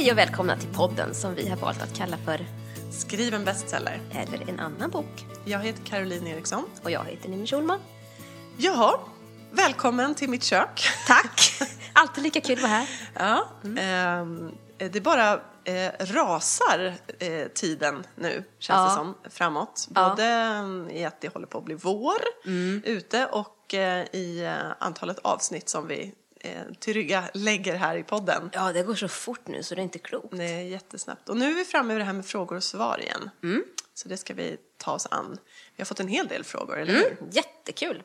Hej och välkomna till podden som vi har valt att kalla för Skriv en bestseller. Eller en annan bok. Jag heter Caroline Eriksson. Och jag heter Ninni Schulman. Jaha, välkommen till mitt kök. Tack! Alltid lika kul att vara här. Ja, mm. eh, det bara eh, rasar eh, tiden nu, känns Ja. det som, framåt. Ja. Både eh, i att det håller på att bli vår ute och eh, i eh, antalet avsnitt som vi till rygga lägger här i podden. Ja, det går så fort nu så det är inte klokt. Det är jättesnabbt. Och nu är vi framme vid det här med frågor och svar igen. Mm. Så det ska vi ta oss an. Vi har fått en hel del frågor, eller hur? Jättekul!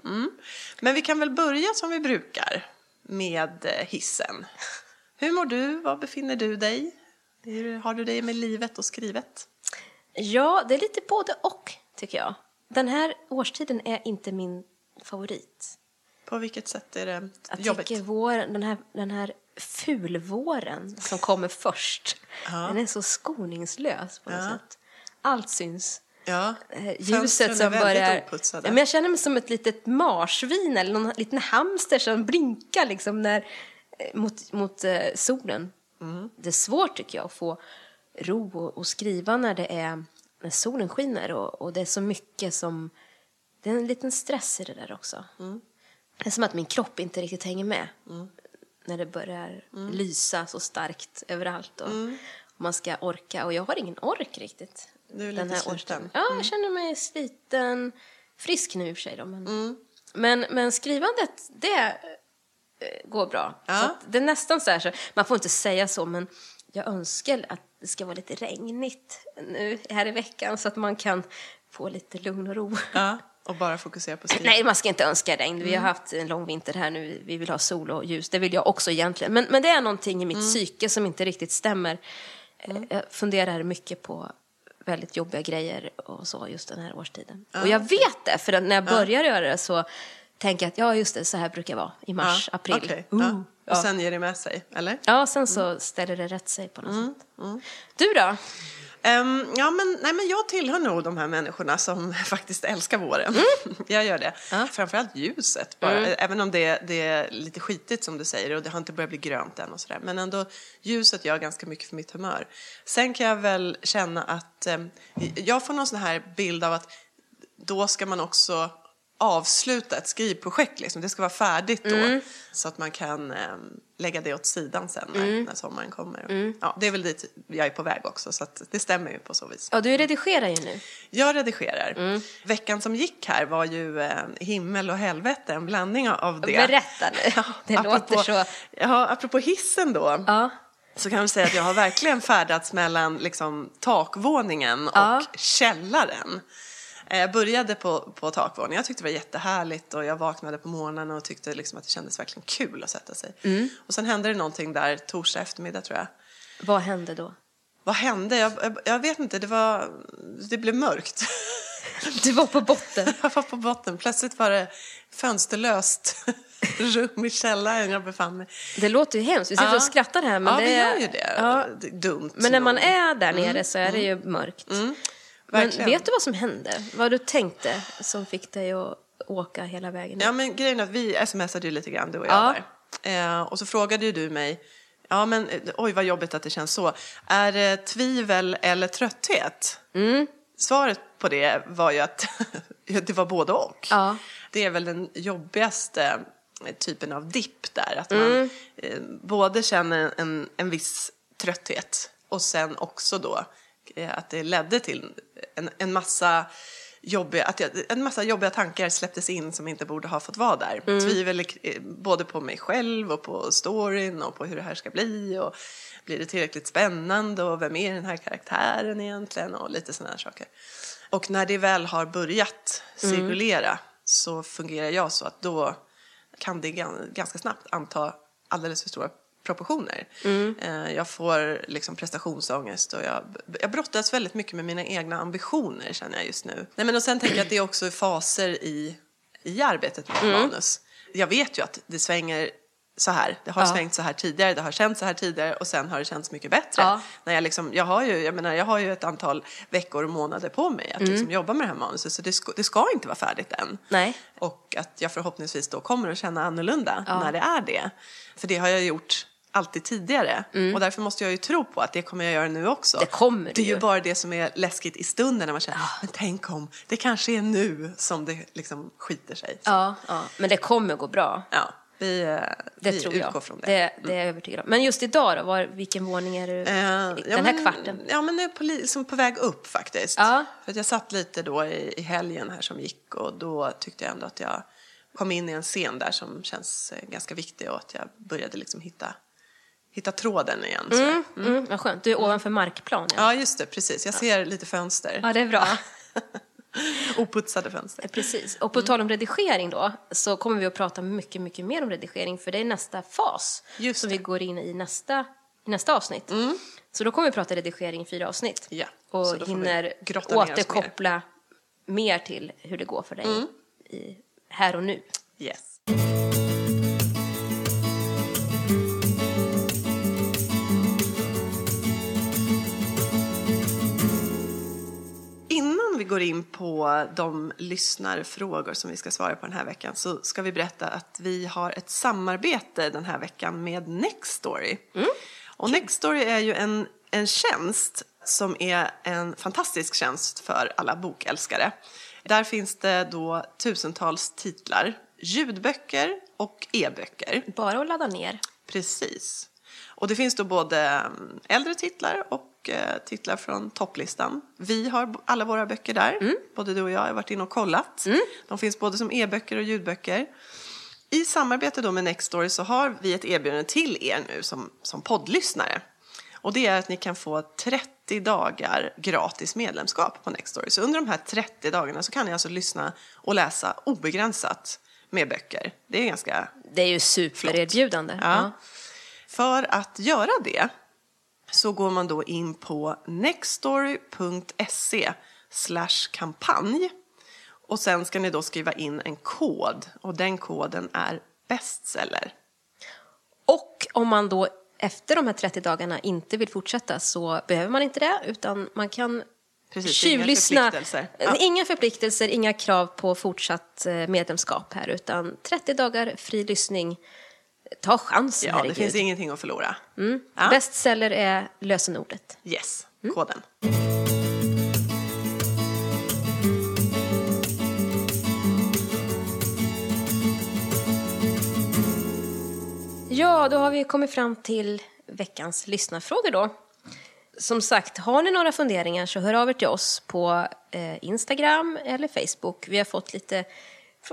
Men vi kan väl börja som vi brukar med eh, hissen. Hur mår du? Var befinner du dig? Hur har du det med livet och skrivet? Ja, det är lite både och, tycker jag. Den här årstiden är inte min favorit. På vilket sätt är det Jag jobbigt? tycker våren, den här, den här fulvåren som kommer först, Ja. den är så skoningslös på något Ja. sätt. Allt syns. Ja, Eh, ljuset som börjar... Ja, men jag känner mig som ett litet marsvin eller någon liten hamster som blinkar liksom när, eh, mot, mot eh, solen. Mm. Det är svårt tycker jag att få ro och, och skriva när det är när solen skiner och, och det är så mycket som... Det är en liten stress i det där också. Mm. Det är som att min kropp inte riktigt hänger med när det börjar Mm. lysa så starkt överallt och, och man ska orka och jag har ingen ork riktigt. Du är lite sliten. Mm. årstiden. Ja, jag känner mig sliten. Frisk nu i och för sig då, men, Mm. men, men skrivandet, det eh, går bra. Ja. Det är nästan så här, så, man får inte säga så, men jag önskar att det ska vara lite regnigt nu här i veckan så att man kan få lite lugn och ro. Ja, och bara fokusera på skrivandet. Nej, man ska inte önska regn. Vi har Mm. haft en lång vinter här nu. Vi vill ha sol och ljus. Det vill jag också egentligen. Men, men det är någonting i mitt Mm. psyke som inte riktigt stämmer. Eh, Jag funderar mycket på väldigt jobbiga grejer och så just den här årstiden. och jag vet det, för när jag börjar göra det så tänker att ja, just det, så här brukar jag vara i mars, Ja, april. okej, Uh, ja. Och sen ger det med sig, eller? ja, sen så ställer det rätt sig på något Mm, sätt. Du då? Ehm, ja, men, nej, men jag tillhör nog de här människorna som faktiskt älskar våren. jag gör det. Ja. Framförallt ljuset. Bara. Även om det, det är lite skitigt som du säger och det har inte börjat bli grönt än och sådär. Men ändå, ljuset gör ganska mycket för mitt humör. Sen kan jag väl känna att ehm, jag får någon sån här bild av att då ska man också avsluta ett skrivprojekt. Liksom. Det ska vara färdigt då. Så att man kan ehm, lägga det åt sidan sen när, när sommaren kommer. Ja, det är väl dit jag är på väg också. Så att det stämmer ju på så vis. Ja, du redigerar ju nu. Jag redigerar. Veckan som gick här var ju eh, himmel och helvete, en blandning av det. Berätta nu. Det låter så... Ja, apropå hissen då. Ja. Så kan vi säga att jag har verkligen färdats mellan liksom, takvåningen och Ja. källaren. Eh, Jag började på, på takvåningen. Jag tyckte det var jättehärligt och jag vaknade på morgonen och tyckte liksom att det kändes verkligen kul att sätta sig. Mm. Och sen hände det någonting där torsdag eftermiddag tror jag. Vad hände då? Vad hände? Jag, jag, jag vet inte, det var... Det blev mörkt. Du var på botten. Jag var på botten. Plötsligt var det fönsterlöst rum i källaren jag befann mig. Det låter ju hemskt. Vi sitter Ja. och skrattar här. Men ja, det vi gör ju det. Ja. Det Dumt. Men när man är där nere så är det ju mörkt. Men verkligen. vet du vad som hände? Vad du tänkte som fick dig att åka hela vägen? Ja, men grejen är att vi smsade ju lite grann, du och jag Ja. där. Eh, och så frågade ju du mig, ja men eh, oj vad jobbigt att det känns så. Är det tvivel eller trötthet? Mm. Svaret på det var ju att det var både och. Ja. Det är väl den jobbigaste typen av dipp där. Att man Mm. eh, både känner en, en viss trötthet och sen också då eh, att det ledde till en, en massa jobbiga, att jag, en massa jobbiga tankar släpptes in som inte borde ha fått vara där. Mm. Tvivel eh, både på mig själv och på storyn och på hur det här ska bli. Och blir det tillräckligt spännande och vem är den här karaktären egentligen och lite sådana här saker. Och när det väl har börjat cirkulera så fungerar jag så att då kan det gan- ganska snabbt anta alldeles för stora proportioner. Eh, Jag får liksom prestationsångest och jag, jag brottas väldigt mycket med mina egna ambitioner känner jag just nu. Nej, men och sen tänker jag att det är också faser i, i arbetet med ett manus. Jag vet ju att det svänger så här. Det har Ja. svängt så här tidigare, det har känts så här tidigare och sen har det känts mycket bättre. Ja. När jag, liksom, jag, har ju, jag, menar, jag har ju ett antal veckor och månader på mig att liksom jobba med det här manuset så det ska, det ska inte vara färdigt än. Nej. Och att jag förhoppningsvis då kommer att känna annorlunda Ja. när det är det. För det har jag gjort alltid tidigare. Och därför måste jag ju tro på att det kommer jag göra nu också. Mm. Det kommer Det är ju ju. bara det som är läskigt i stunden när man känner, men tänk om, det kanske är nu som det liksom skiter sig. Så, Ja, ja, men det kommer gå bra. ja, vi, eh, Det vi tror utgår jag. från det. Det, det är jag övertygad om. Men just idag då, var, vilken våning är du? Eh, den ja, här men, kvarten? Ja, men nu är på, li- liksom på väg upp faktiskt. Ja. För att jag satt lite då i, i helgen här som gick och då tyckte jag ändå att jag kom in i en scen där som känns eh, ganska viktig och att jag började liksom hitta, hitta tråden igen. så. Mm, mm, vad skönt. Du är ovanför markplan. Ja, just det, precis. Jag ser lite fönster. ja det är bra. Oputsade fönster. Precis. Och på tal om redigering då, så kommer vi att prata mycket, mycket mer om redigering, för det är nästa fas Just som det. vi går in i nästa, nästa avsnitt. Så då kommer vi att prata redigering i fyra avsnitt. Ja, Och hinner återkoppla mer. till hur det går för dig i, här och nu. Yes. Vi går in på de lyssnarfrågor som vi ska svara på den här veckan så ska vi berätta att vi har ett samarbete den här veckan med Nextory. Och Nextory är ju en, en tjänst som är en fantastisk tjänst för alla bokälskare. Där finns det då tusentals titlar, ljudböcker och e-böcker. Bara att ladda ner. Precis. Och det finns då både mm, äldre titlar och eh, titlar från topplistan. Vi har alla våra böcker där. Både du och jag har varit inne och kollat. De finns både som e-böcker och ljudböcker. I samarbete då med Nextory så har vi ett erbjudande till er nu som, som poddlyssnare. Och det är att ni kan få 30 dagar gratis medlemskap på Nextory. Så under de här 30 dagarna så kan ni alltså lyssna och läsa obegränsat med böcker. Det är ganska Det är ju supererbjudande. Ja. För att göra det så går man då in på nextstory.se slash kampanj och sen ska ni då skriva in en kod och den koden är bestseller. Och om man då efter de här 30 dagarna inte vill fortsätta så behöver man inte det, utan man kan Precis, inga tjuvlyssna. förpliktelser. Ja. Inga förpliktelser, inga krav på fortsatt eh, medlemskap här, utan 30 dagar fri lyssning. Ta chansen, Ja, det herregud. finns ingenting att förlora. Ja. Bestseller är lösenordet. Yes, koden. Ja, då har vi kommit fram till veckans lyssnarfrågor då. Som sagt, har ni några funderingar så hör av er till oss på eh, Instagram eller Facebook. Vi har fått lite,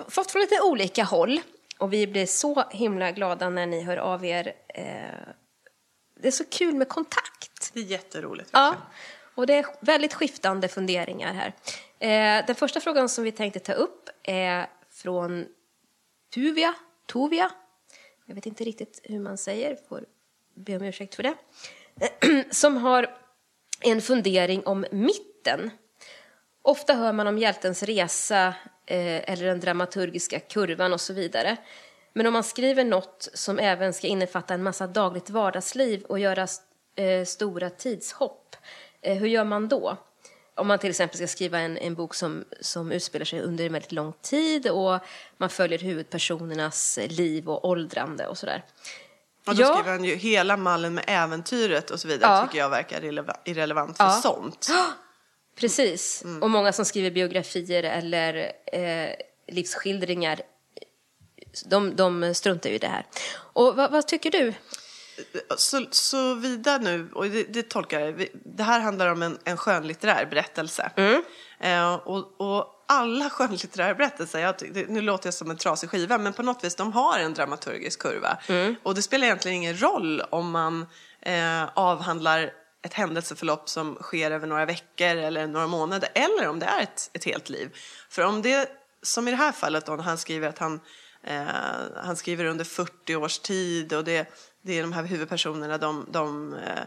fått från lite olika håll och vi blir så himla glada när ni hör av er. Eh, det är så kul med kontakt. Det är jätteroligt. Ja, och det är väldigt skiftande funderingar här. Eh, den första frågan som vi tänkte ta upp är från Tuvia, Tovia. Jag vet inte riktigt hur man säger, får be om ursäkt för det. Som har en fundering om mitten. Ofta hör man om hjältens resa eh, eller den dramaturgiska kurvan och så vidare. Men om man skriver något som även ska innefatta en massa dagligt vardagsliv och göra eh, stora tidshopp, eh, hur gör man då? Om man till exempel ska skriva en, en bok som, som utspelar sig under en väldigt lång tid och man följer huvudpersonernas liv och åldrande och sådär. Och då Ja. skriver han ju hela mallen med äventyret och så vidare Ja. tycker jag verkar irreleva- irrelevant för Ja. sånt. Precis. Och många som skriver biografier eller eh, livsskildringar, de, de struntar ju i det här. Och vad, vad tycker du? Så, så vida nu, och det, det tolkar jag, det här handlar om en, en skönlitterär berättelse. Eh, och, och alla skönlitterära berättelser, jag, ty- det, nu låter jag som en trasig skiva, men på något vis de har en dramaturgisk kurva. Och det spelar egentligen ingen roll om man eh, avhandlar ett händelseförlopp som sker över några veckor eller några månader, eller om det är ett, ett helt liv. För om det, som i det här fallet då, han skriver att han Eh, han skriver under 40 års tid och det, det är de här huvudpersonerna, de, de eh,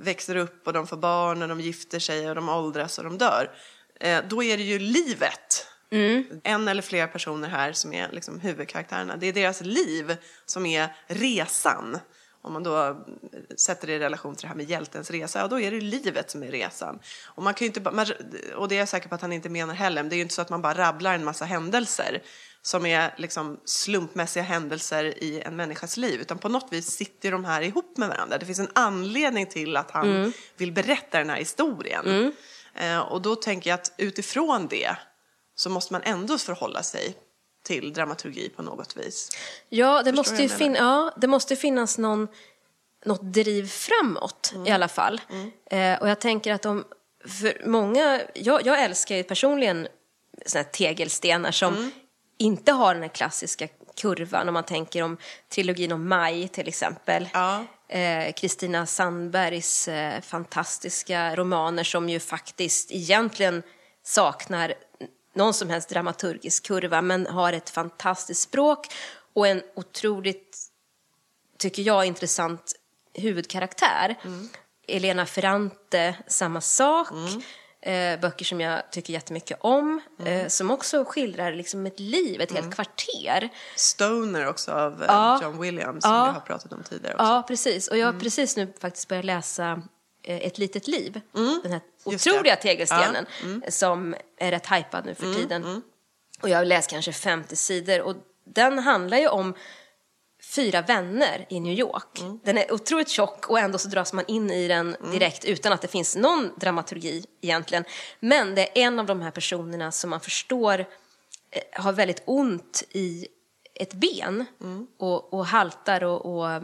växer upp och de får barn och de gifter sig och de åldras och de dör. Eh, då är det ju livet. En eller flera personer här som är liksom huvudkaraktärerna. Det är deras liv som är resan. Om man då sätter det i relation till det här med hjältens resa, ja, då är det livet som är resan. Och, man kan inte, och det är jag säker på att han inte menar heller, men det är ju inte så att man bara rabblar en massa händelser som är liksom slumpmässiga händelser i en människas liv. Utan på något vis sitter de här ihop med varandra. Det finns en anledning till att han Mm. vill berätta den här historien. Eh, och då tänker jag att utifrån det så måste man ändå förhålla sig till dramaturgi på något vis. Ja, det måste, ju fin- ja, det måste finnas någon, något driv framåt i alla fall. Eh, och jag tänker att om, för många, jag, jag älskar ju personligen såna tegelstenar som inte har den här klassiska kurvan om man tänker om trilogin om Maj till exempel. Ja. Eh, Kristina Sandbergs eh, fantastiska romaner som ju faktiskt egentligen saknar någon som helst dramaturgisk kurva men har ett fantastiskt språk och en otroligt, tycker jag, intressant huvudkaraktär. Elena Ferrante, samma sak. Eh, böcker som jag tycker jättemycket om, eh, som också skildrar liksom ett liv, ett helt kvarter. Stoner också av eh, Ja. John Williams som Ja. vi har pratat om tidigare också. Ja, precis. Och jag har precis nu faktiskt börjat läsa Ett litet liv. Den här otroliga tegelstenen som är rätt hypad nu för tiden. Och jag har läst kanske 50 sidor och den handlar ju om fyra vänner i New York. Den är otroligt tjock och ändå så dras man in i den direkt utan att det finns någon dramaturgi egentligen. Men det är en av de här personerna som man förstår eh, har väldigt ont i ett ben och, och haltar och, och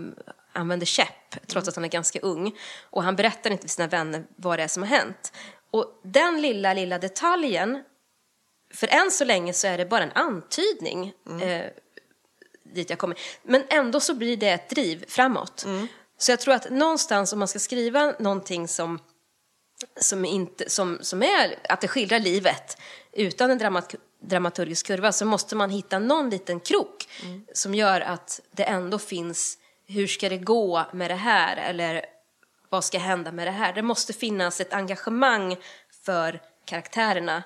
använder käpp trots att han är ganska ung. Och han berättar inte för sina vänner vad det är som har hänt. Och den lilla, lilla detaljen, för än så länge så är det bara en antydning eh, dit jag kommer. Men ändå så blir det ett driv framåt. Så jag tror att någonstans om man ska skriva någonting som som, inte, som, som är att det skildrar livet utan en dramat, dramaturgisk kurva så måste man hitta någon liten krok som gör att det ändå finns hur ska det gå med det här eller vad ska hända med det här. Det måste finnas ett engagemang för karaktärerna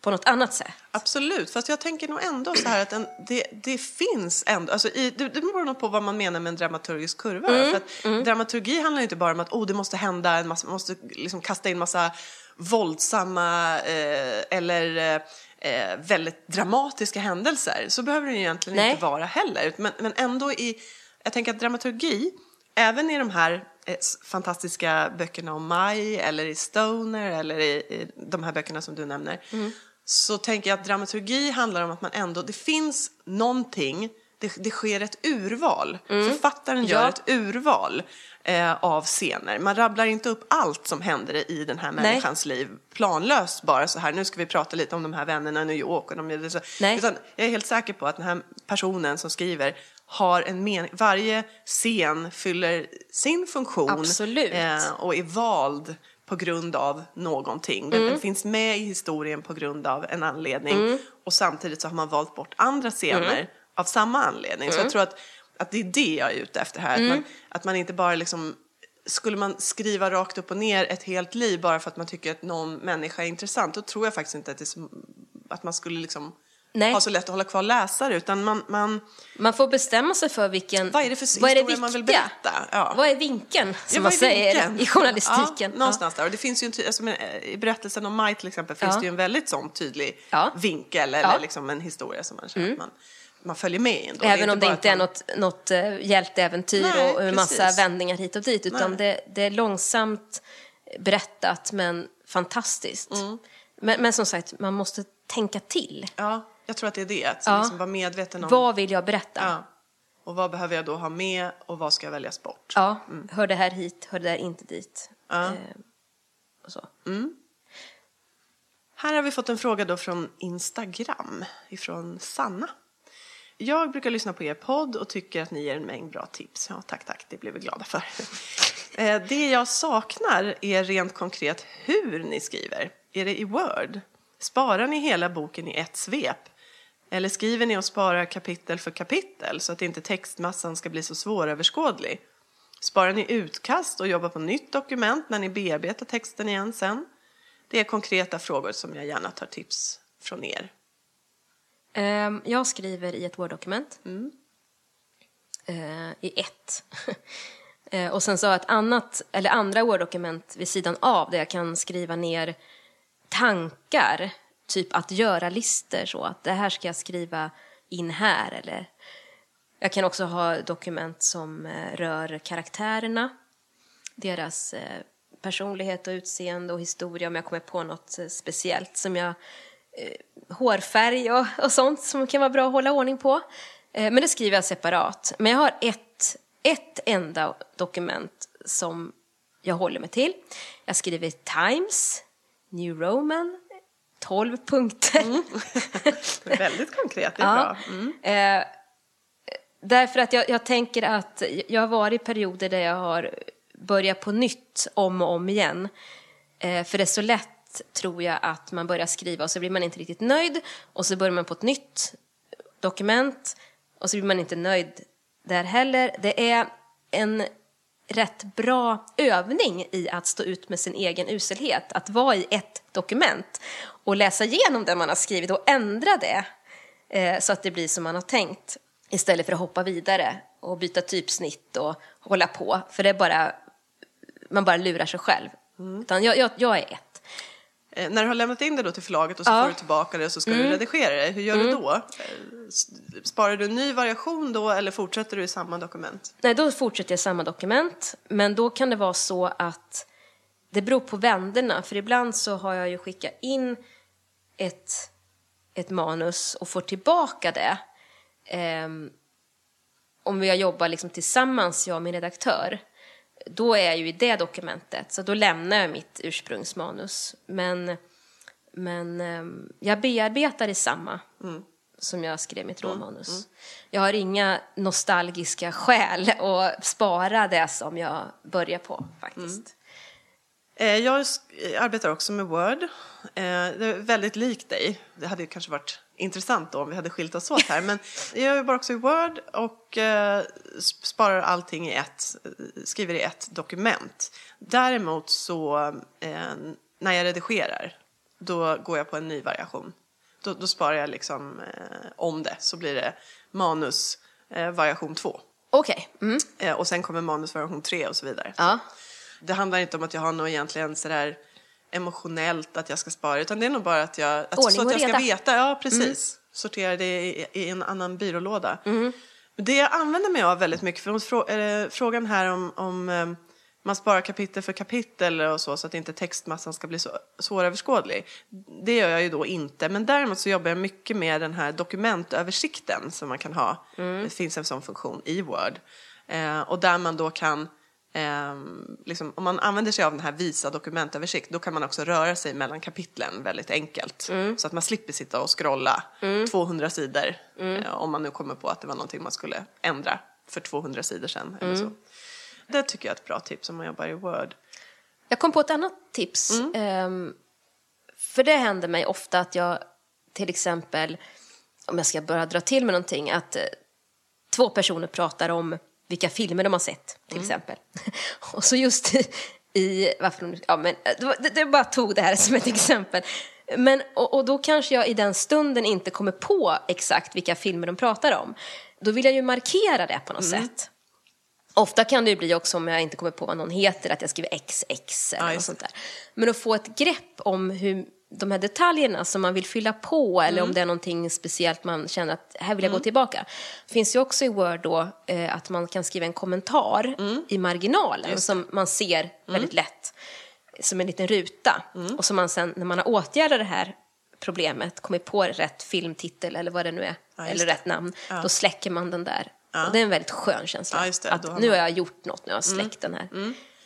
på något annat sätt. Absolut, fast jag tänker nog ändå så här att en, det, det finns ändå, alltså i, det, det beror nog på vad man menar med en dramaturgisk kurva. Mm, För att Dramaturgi handlar ju inte bara om att oh, det måste hända en massa, man måste liksom kasta in massa våldsamma eh, eller eh, väldigt dramatiska händelser. Så behöver det ju egentligen Nej. inte vara heller. Men, men ändå i, jag tänker att dramaturgi, även i de här eh, fantastiska böckerna om Maj eller i Stoner eller i, i de här böckerna som du nämner. Så tänker jag att dramaturgi handlar om att man ändå, det finns någonting, det, det sker ett urval. Författaren gör Ja. ett urval eh, av scener. Man rabblar inte upp allt som händer i den här människans liv planlöst bara så här, nu ska vi prata lite om de här vännerna i New York och de så. Nej. Utan jag är helt säker på att den här personen som skriver har en mening, varje scen fyller sin funktion eh, och är vald på grund av någonting. Den, Mm. den finns med i historien på grund av en anledning och samtidigt så har man valt bort andra scener Mm. Av samma anledning. Så jag tror att, att det är det jag är ute efter här. Att, Mm. man, att man inte bara liksom skulle man skriva rakt upp och ner ett helt liv bara för att man tycker att någon människa är intressant, då tror jag faktiskt inte att, det så, att man skulle liksom Nej. ha så lätt att hålla kvar läsare, utan man, man Man får bestämma sig för vilken... Vad är det för vad är historia man vill viktiga? berätta? Ja. Vad är vinkeln, som Ja, man säger i journalistiken? Ja, någonstans där. Och det finns ju en alltså, eh, I berättelsen om Maj till exempel finns det ju en väldigt sån tydlig vinkel eller. Mm. liksom en historia som man känner att man, man följer med. Ändå. Även om det inte är man- något, något eh, hjälteäventyr Nej, och en massa vändningar hit och dit, utan det, det är långsamt berättat men fantastiskt. Mm. Men, men som sagt, man måste tänka till. Ja, jag tror att det är det. Att Ja. liksom vara medveten om... Vad vill jag berätta? Ja. Och vad behöver jag då ha med och vad ska väljas bort? Ja, hör det här hit, hör det där inte dit. Ja. Eh, och så. Här har vi fått en fråga då från Instagram, ifrån Sanna. Jag brukar lyssna på er podd och tycker att ni ger en mängd bra tips. Ja, tack, tack, det blir vi glada för. Eh, Det jag saknar är rent konkret hur ni skriver. Är det i Word? Sparar ni hela boken i ett svep? Eller skriver ni och sparar kapitel för kapitel så att inte textmassan ska bli så svåröverskådlig? Sparar ni utkast och jobbar på nytt dokument när ni bearbetar texten igen sen? Det är konkreta frågor som jag gärna tar tips från er. Ehm, Jag skriver i ett Word-dokument. Mm. Eh, I ett. Eh, och sen så har jag ett annat, eller andra Word-dokument vid sidan av där jag kan skriva ner tankar. Typ att göra listor så att det här ska jag skriva in här. Eller jag kan också ha dokument som eh, rör karaktärerna, deras personlighet och utseende och historia om jag kommer på något speciellt som jag eh, hårfärg och, och sånt som kan vara bra att hålla ordning på. Eh, men det skriver jag separat. Men jag har ett, ett enda dokument som jag håller mig till. Jag skriver Times, New Roman, 12 punkter. Mm. det är väldigt konkret, det är ja. bra. Mm. Eh, därför att jag, jag, tänker att jag har varit i perioder där jag har börjat på nytt om och om igen. Eh, för det är så lätt, tror jag, att man börjar skriva och så blir man inte riktigt nöjd och så börjar man på ett nytt dokument och så blir man inte nöjd där heller. Det är en rätt bra övning i att stå ut med sin egen uselhet. Att vara i ett dokument och läsa igenom det man har skrivit och ändra det eh, så att det blir som man har tänkt. Istället för att hoppa vidare och byta typsnitt och hålla på. För det är bara, man bara lurar sig själv. Mm. Utan jag, jag, jag är ett. Eh, när du har lämnat in det då till förlaget och så ja. får du tillbaka det och så ska mm. du redigera det, hur gör mm. du då? Eh, sparar du en ny variation då eller fortsätter du i samma dokument? Nej, då fortsätter jag i samma dokument. Men då kan det vara så att det beror på vänderna. För ibland så har jag ju skickat in ett, ett manus och får tillbaka det. Um, om vi har jobbat liksom tillsammans, jag och min redaktör då är jag ju i det dokumentet, så då lämnar jag mitt ursprungsmanus. Men, men ehm, jag bearbetar i samma mm. som jag skrev mitt mm, råmanus. Mm. Jag har inga nostalgiska skäl att spara det som jag börjar på faktiskt. Mm. Eh, jag arbetar också med Word. Eh, det är väldigt likt dig. Det hade kanske varit intressant då om vi hade skilt oss åt här. Men jag jobbar också i Word och eh, sparar allting i ett, skriver i ett dokument. Däremot så när jag redigerar, då går jag på en ny variation. Då, då sparar jag liksom om det, så blir det manus variation 2. Okej. Okay. Mm. och sen kommer manus variation 3 och så vidare. Ja det handlar inte om att jag har något egentligen sådär emotionellt att jag ska spara utan det är nog bara att jag, att, så att jag ska veta, ja precis, mm. sortera det i, i, en annan byrålåda. Mm. Det jag använder mig av väldigt mycket, för frågan här om, om eh, man sparar kapitel för kapitel och så, så att inte textmassan ska bli så svåröverskådlig. Det gör jag ju då inte, men däremot så jobbar jag mycket med den här dokumentöversikten som man kan ha. Mm. Det finns en sån funktion i Word. Eh, och där man då kan Eh, liksom, om man använder sig av den här visa dokumentöversikt då kan man också röra sig mellan kapitlen väldigt enkelt. Mm. Så att man slipper sitta och scrolla mm. 200 sidor mm. eh, om man nu kommer på att det var någonting man skulle ändra för 200 sidor sedan. Eller så. Det tycker jag är ett bra tips om man jobbar i Word. Jag kom på ett annat tips. Um, för det händer mig ofta att jag till exempel, om jag ska börja dra till med någonting, att eh, två personer pratar om vilka filmer de har sett, till mm. exempel. Och så just i, i varför ja men det, det bara tog det här som ett exempel. Men, och, och, då kanske jag i den stunden inte kommer på exakt vilka filmer de pratar om. Då vill jag ju markera det på något mm. sätt. Ofta kan det ju bli också om jag inte kommer på vad någon heter, att jag skriver XX eller ja, något sånt där. Men att få ett grepp om hur de här detaljerna som man vill fylla på eller mm. om det är någonting speciellt man känner att här vill jag mm. gå tillbaka. Det finns ju också i Word då eh, att man kan skriva en kommentar mm. i marginalen som man ser mm. väldigt lätt som en liten ruta mm. och som man sen när man har åtgärdat det här problemet, kommit på rätt filmtitel eller vad det nu är, ja, eller rätt namn, ja. då släcker man den där. Ja. Och det är en väldigt skön känsla. Att nu har jag gjort något, nu har jag släckt den här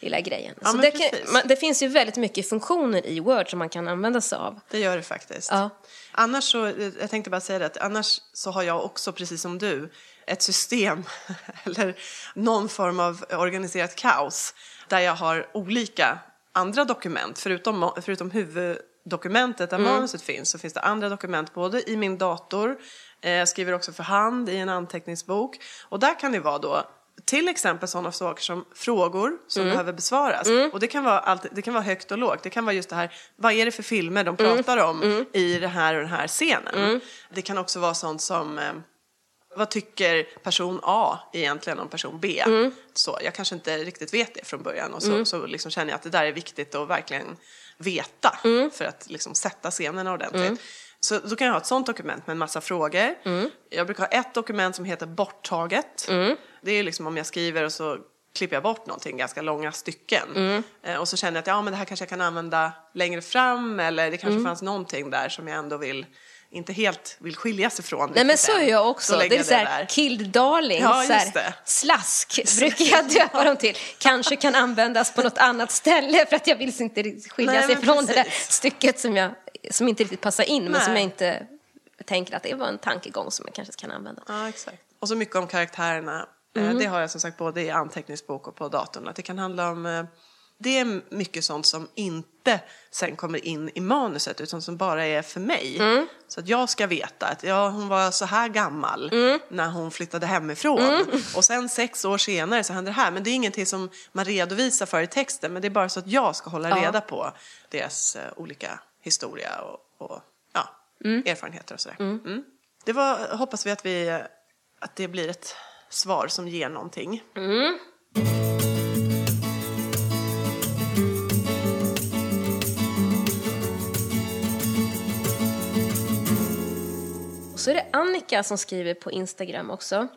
lilla grejen. Ja, så det, kan, man, det, finns ju väldigt mycket funktioner i Word som man kan använda sig av. Det gör det faktiskt. Ja. Annars så, jag tänkte bara säga det, att annars så har jag också, precis som du, ett system eller någon form av organiserat kaos där jag har olika andra dokument, förutom, förutom huvuddokumentet där mm. manuset finns, så finns det andra dokument både i min dator, eh, jag skriver också för hand i en anteckningsbok och där kan det vara då till exempel sådana saker som frågor som mm. behöver besvaras. Mm. Och det kan, vara allt, det kan vara högt och lågt. Det kan vara just det här, vad är det för filmer de mm. pratar om mm. i det här och den här scenen. Mm. Det kan också vara sånt som, eh, vad tycker person A egentligen om person B? Mm. Så, jag kanske inte riktigt vet det från början och så, så liksom känner jag att det där är viktigt att verkligen veta för att liksom sätta scenerna ordentligt. Så då kan jag ha ett sånt dokument med en massa frågor. Jag brukar ha ett dokument som heter borttaget. Det är liksom om jag skriver och så klipper jag bort någonting, ganska långa stycken. Eh, och så känner jag att ja, men det här kanske jag kan använda längre fram eller det kanske fanns någonting där som jag ändå vill inte helt vill skiljas ifrån. Nej men så är jag också. Det är jag så här där. killed darling, Ja, så här, slask brukar jag döpa dem till. Kanske kan användas på något annat ställe för att jag vill inte skiljas Nej, ifrån det där precis. stycket som, jag, som inte riktigt passar in men Nej. som jag inte tänker att det var en tankegång som jag kanske kan använda. Ja, exakt. Och så mycket om karaktärerna. Eh, Mm. Det har jag som sagt både i anteckningsbok och på datorn. Att det kan handla om... eh, Det är mycket sånt som inte sen kommer in i manuset utan som bara är för mig. Mm. Så att jag ska veta att ja, hon var så här gammal Mm. när hon flyttade hemifrån. Och sen sex år senare så hände det här. Men det är ingenting som man redovisar för i texten. Men det är bara så att jag ska hålla Ja. reda på deras eh, olika historia och, och ja, erfarenheter och sådär. Mm. Det var, hoppas vi att, vi att det blir ett svar som ger någonting. Och så är det Annika som skriver på Instagram också.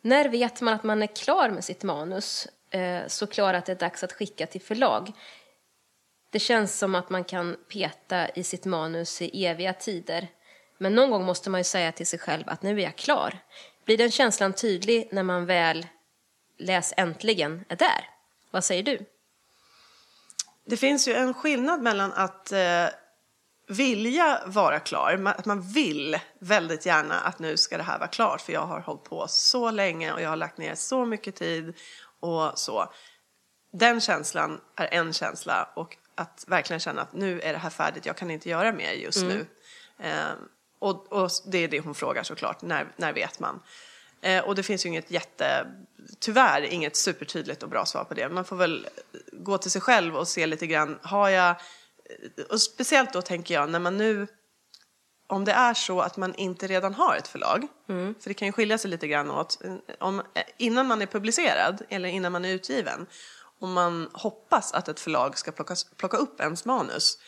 När vet man att man är klar med sitt manus? Eh, så klar att det är dags att skicka till förlag. Det känns som att man kan peta i sitt manus i eviga tider. Men någon gång måste man ju säga till sig själv att nu är jag klar. Blir den känslan tydlig när man väl, läs äntligen, är där? Vad säger du? Det finns ju en skillnad mellan att eh, vilja vara klar, att man vill väldigt gärna att nu ska det här vara klart för jag har hållit på så länge och jag har lagt ner så mycket tid och så. Den känslan är en känsla och att verkligen känna att nu är det här färdigt, jag kan inte göra mer just nu. Eh, och, och det är det hon frågar såklart, när, när vet man? Eh, och det finns ju inget jätte, tyvärr inget supertydligt och bra svar på det. Man får väl gå till sig själv och se lite grann, har jag, och speciellt då tänker jag när man nu, om det är så att man inte redan har ett förlag, för det kan ju skilja sig lite grann åt, om, innan man är publicerad eller innan man är utgiven, om man hoppas att ett förlag ska plocka, plocka upp ens manus,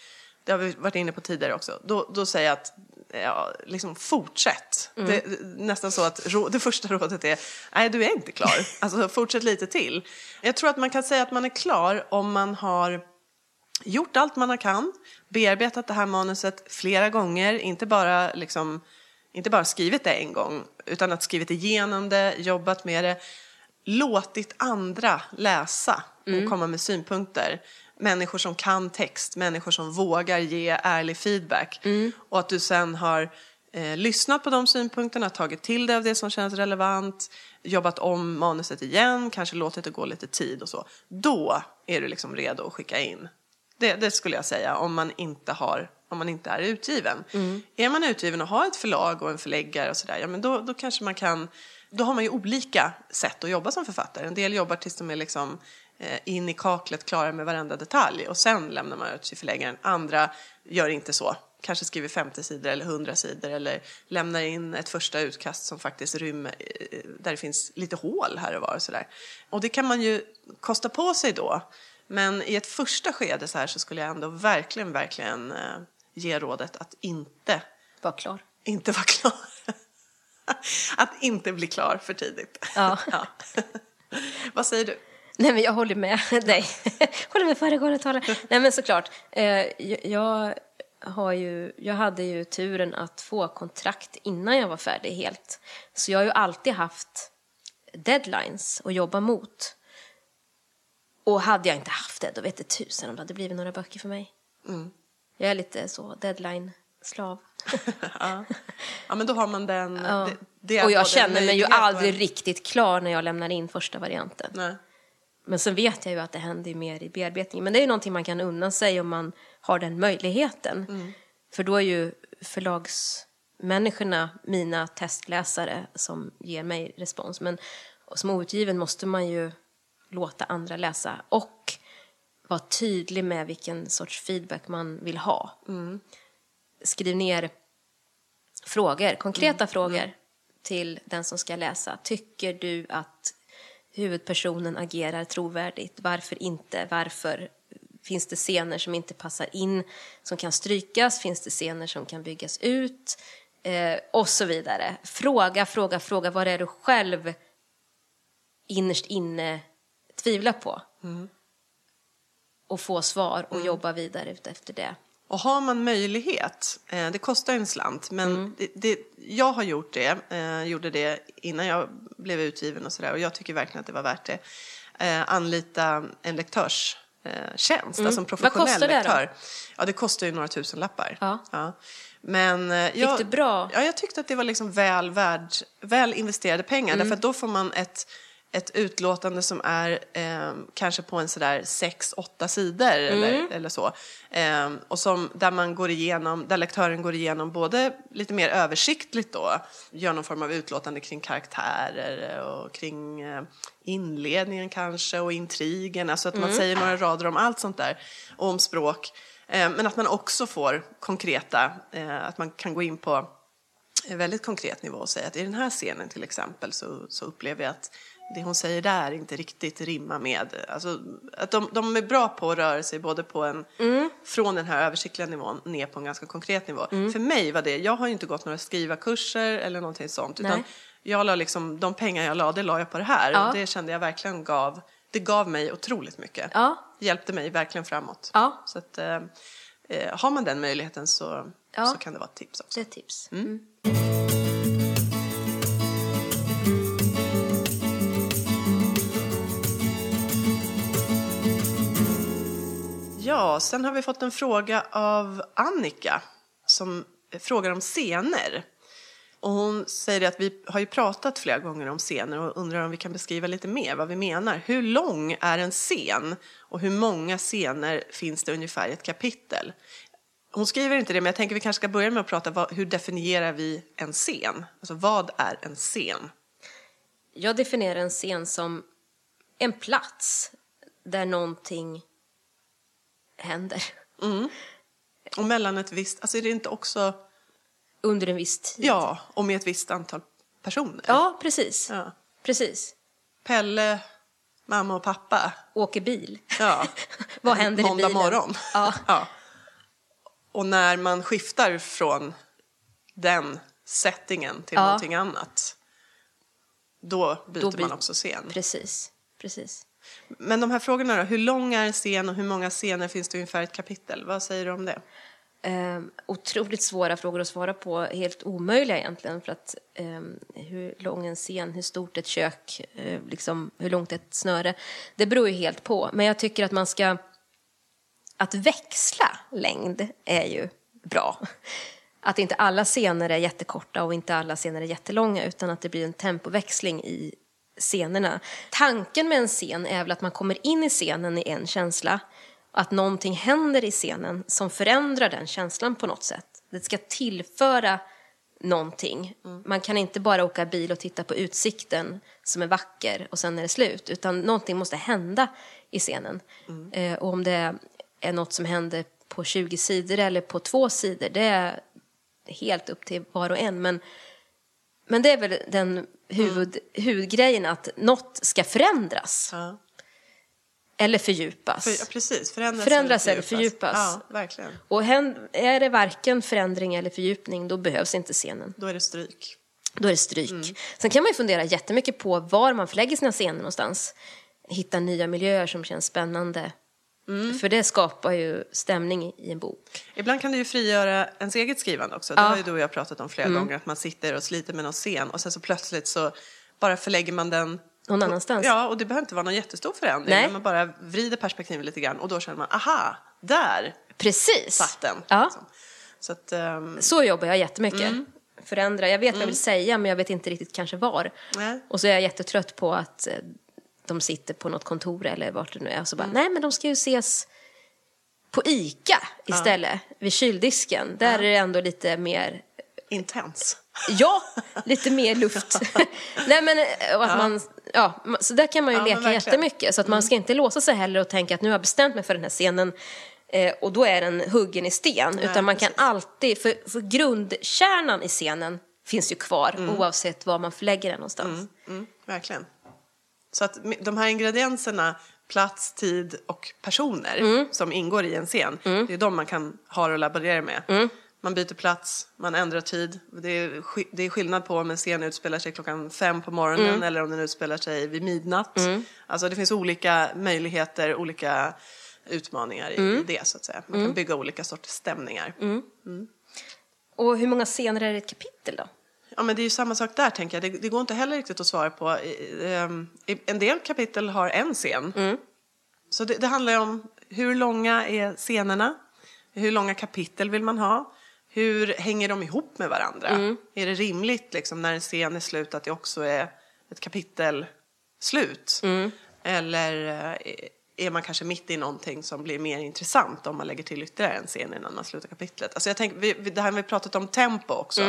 det har vi varit inne på tidigare också, då, då säger jag att ja, liksom fortsätt. Det, nästan så att det första rådet är, nej du är inte klar. Alltså fortsätt lite till. Jag tror att man kan säga att man är klar om man har gjort allt man kan, bearbetat det här manuset flera gånger, inte bara, liksom, inte bara skrivit det en gång, utan att skrivit igenom det, jobbat med det, låtit andra läsa och komma med synpunkter. Människor som kan text, människor som vågar ge ärlig feedback. Och att du sen har eh, lyssnat på de synpunkterna, tagit till dig av det som känns relevant, jobbat om manuset igen, kanske låtit det gå lite tid och så. Då är du liksom redo att skicka in. Det, det skulle jag säga om man inte har om man inte är utgiven. Är man utgiven och har ett förlag och en förläggare och sådär, ja men då, då kanske man kan, då har man ju olika sätt att jobba som författare. En del jobbar tills de är liksom eh, in i kaklet, klara med varenda detalj och sen lämnar man ut till förläggaren. Andra gör inte så, kanske skriver 50 sidor eller 100 sidor eller lämnar in ett första utkast som faktiskt rymmer, eh, där det finns lite hål här och var och sådär. Och det kan man ju kosta på sig då. Men i ett första skede så här så skulle jag ändå verkligen, verkligen eh, ge rådet att inte, Var klar. inte vara klar. att inte bli klar för tidigt. Ja. Vad säger du? Nej, men jag håller med dig. håller med föregående talare. Nej, men såklart. Eh, jag, har ju, jag hade ju turen att få kontrakt innan jag var färdig helt. Så jag har ju alltid haft deadlines att jobba mot. Och hade jag inte haft det, då vet det tusen om det hade blivit några böcker för mig. Jag är lite så deadline-slav. ja. ja, men då har man den... Ja. Det, det och jag känner mig ju och aldrig en- riktigt klar när jag lämnar in första varianten. Nej. Men sen vet jag ju att det händer mer i bearbetningen. Men det är ju någonting man kan unna sig om man har den möjligheten. För då är ju förlagsmänniskorna mina testläsare som ger mig respons. Men som outgiven måste man ju låta andra läsa och vara tydlig med vilken sorts feedback man vill ha. Skriv ner frågor, konkreta frågor till den som ska läsa. Tycker du att huvudpersonen agerar trovärdigt? Varför inte? Varför Finns det scener som inte passar in, som kan strykas? Finns det scener som kan byggas ut? Eh, och så vidare. Fråga, fråga, fråga. Vad är du själv innerst inne tvivlar på? Och få svar och jobba vidare ut efter det. Och har man möjlighet, eh, det kostar en slant, men Mm. det, det, jag har gjort det, eh, gjorde det innan jag blev utgiven och sådär och jag tycker verkligen att det var värt det. Eh, anlita en lektörstjänst, eh, tjänst, alltså en professionell Mm. kostar det då? lektör. Ja, det kostar ju några tusen lappar. Ja. Men eh, jag, du bra? Ja, jag tyckte att det var liksom väl, värd, väl investerade pengar. Mm. Därför att då får man ett, ett utlåtande som är eh, kanske på en sådär sex, åtta sidor Mm. eller, eller så. Eh, och som, där man går igenom, där lektören går igenom både lite mer översiktligt då, gör någon form av utlåtande kring karaktärer och kring eh, inledningen kanske och intrigen, alltså att man Mm. säger några rader om allt sånt där, och om språk. Eh, men att man också får konkreta, eh, att man kan gå in på en väldigt konkret nivå och säga att i den här scenen till exempel så, så upplever jag att det hon säger där inte riktigt rimmar med, alltså att de, de är bra på att röra sig både på en, från den här översiktliga nivån ner på en ganska konkret nivå. För mig var det, jag har ju inte gått några skrivarkurser eller någonting sånt, utan jag la liksom, de pengar jag la, det la jag på det här Ja. och det kände jag verkligen gav, det gav mig otroligt mycket. Ja. Hjälpte mig verkligen framåt. Ja. Så att, eh, eh, har man den möjligheten så, så kan det vara ett tips också. Det är ett tips. Mm. Ja, sen har vi fått en fråga av Annika som frågar om scener. Och hon säger att vi har ju pratat flera gånger om scener och undrar om vi kan beskriva lite mer vad vi menar. Hur lång är en scen och hur många scener finns det ungefär i ett kapitel? Hon skriver inte det, men jag tänker vi kanske ska börja med att prata vad, hur definierar vi en scen? Alltså vad är en scen? Jag definierar en scen som en plats där någonting händer Och mellan ett visst, alltså är det inte också, under en viss tid. ja, och med ett visst antal personer? Ja, precis. Ja. Precis. Pelle, mamma och pappa. Åker bil. Ja. Vad händer i Måndag bilen? morgon. Ja. Och när man skiftar från den settingen till Ja. någonting annat, då byter Då man också scen. Precis. Precis. Men de här frågorna då, hur lång är en scen och hur många scener finns det ungefär i ett kapitel? Vad säger du om det? Eh, otroligt svåra frågor att svara på, helt omöjliga egentligen. För att eh, hur lång en scen, hur stort ett kök, eh, liksom, hur långt ett snöre. Det beror ju helt på. Men jag tycker att man ska... Att växla längd är ju bra. Att inte alla scener är jättekorta och inte alla scener är jättelånga utan att det blir en tempoväxling i scenerna. Tanken med en scen är väl att man kommer in i scenen i en känsla att någonting händer i scenen som förändrar den känslan på något sätt. Det ska tillföra någonting. Man kan inte bara åka bil och titta på utsikten som är vacker och sen är det slut. Utan någonting måste hända i scenen. Eh, och om det är något som händer på 20 sidor eller på två sidor, det är helt upp till var och en. Men, men det är väl den huvud, huvudgrejen att något ska förändras. Ja. Eller fördjupas. För, ja, precis, förändras, Förändras eller fördjupas. Ja, verkligen. Och är det varken förändring eller fördjupning, då behövs inte scenen. Då är det stryk. Då är det stryk. Mm. Sen kan man ju fundera jättemycket på var man förlägger sina scener någonstans. Hitta nya miljöer som känns spännande. Mm. För det skapar ju stämning i- en bok. Ibland kan det ju frigöra ens eget skrivande också. Det Ja. har ju du och jag pratat om flera gånger, att man sitter och sliter med någon scen och sen så plötsligt så bara förlägger man den Någon annanstans. Ja, och det behöver inte vara någon jättestor förändring, Nej. men man bara vrider perspektivet lite grann och då känner man, aha, där Precis. satt den. Ja. liksom. Så att, ehm, Så jobbar jag jättemycket. Mm. Förändra. Jag vet vad jag vill säga, men jag vet inte riktigt kanske var. Nej. Och så är jag jättetrött på att eh, de sitter på något kontor eller vart det nu är. Och så bara, nej men de ska ju ses på ICA istället, vid kyldisken. Där är det ändå lite mer intens. Ja, lite mer luft. Nej, men och att man, ja, så där kan man ju Ja, leka. Mm. jättemycket. Så att man ska inte låsa sig heller och tänka att nu har jag bestämt mig för den här scenen eh, och då är den huggen i sten. utan man kan alltid, för, för grundkärnan i scenen finns ju kvar oavsett var man förlägger den någonstans. Mm, verkligen. Så att de här ingredienserna plats, tid och personer som ingår i en scen. Det är de man kan ha och laborera med. Man byter plats, man ändrar tid. Det är, det är skillnad på om en scen utspelar sig klockan fem på morgonen eller om den utspelar sig vid midnatt. Alltså det finns olika möjligheter, olika utmaningar i, i det så att säga. Man kan bygga olika sorters stämningar. Och hur många scener är det i ett kapitel då? Ja, men det är ju samma sak där, tänker jag. Det, det går inte heller riktigt att svara på. Ehm, En del kapitel har en scen. Så det, det handlar ju om hur långa är scenerna? Hur långa kapitel vill man ha? Hur hänger de ihop med varandra? Är det rimligt liksom, när en scen är slut att det också är ett kapitel slut? Eller eh, är man kanske mitt i någonting som blir mer intressant om man lägger till ytterligare en scen innan man slutar kapitlet? Alltså jag tänker, det här har vi pratat om tempo också.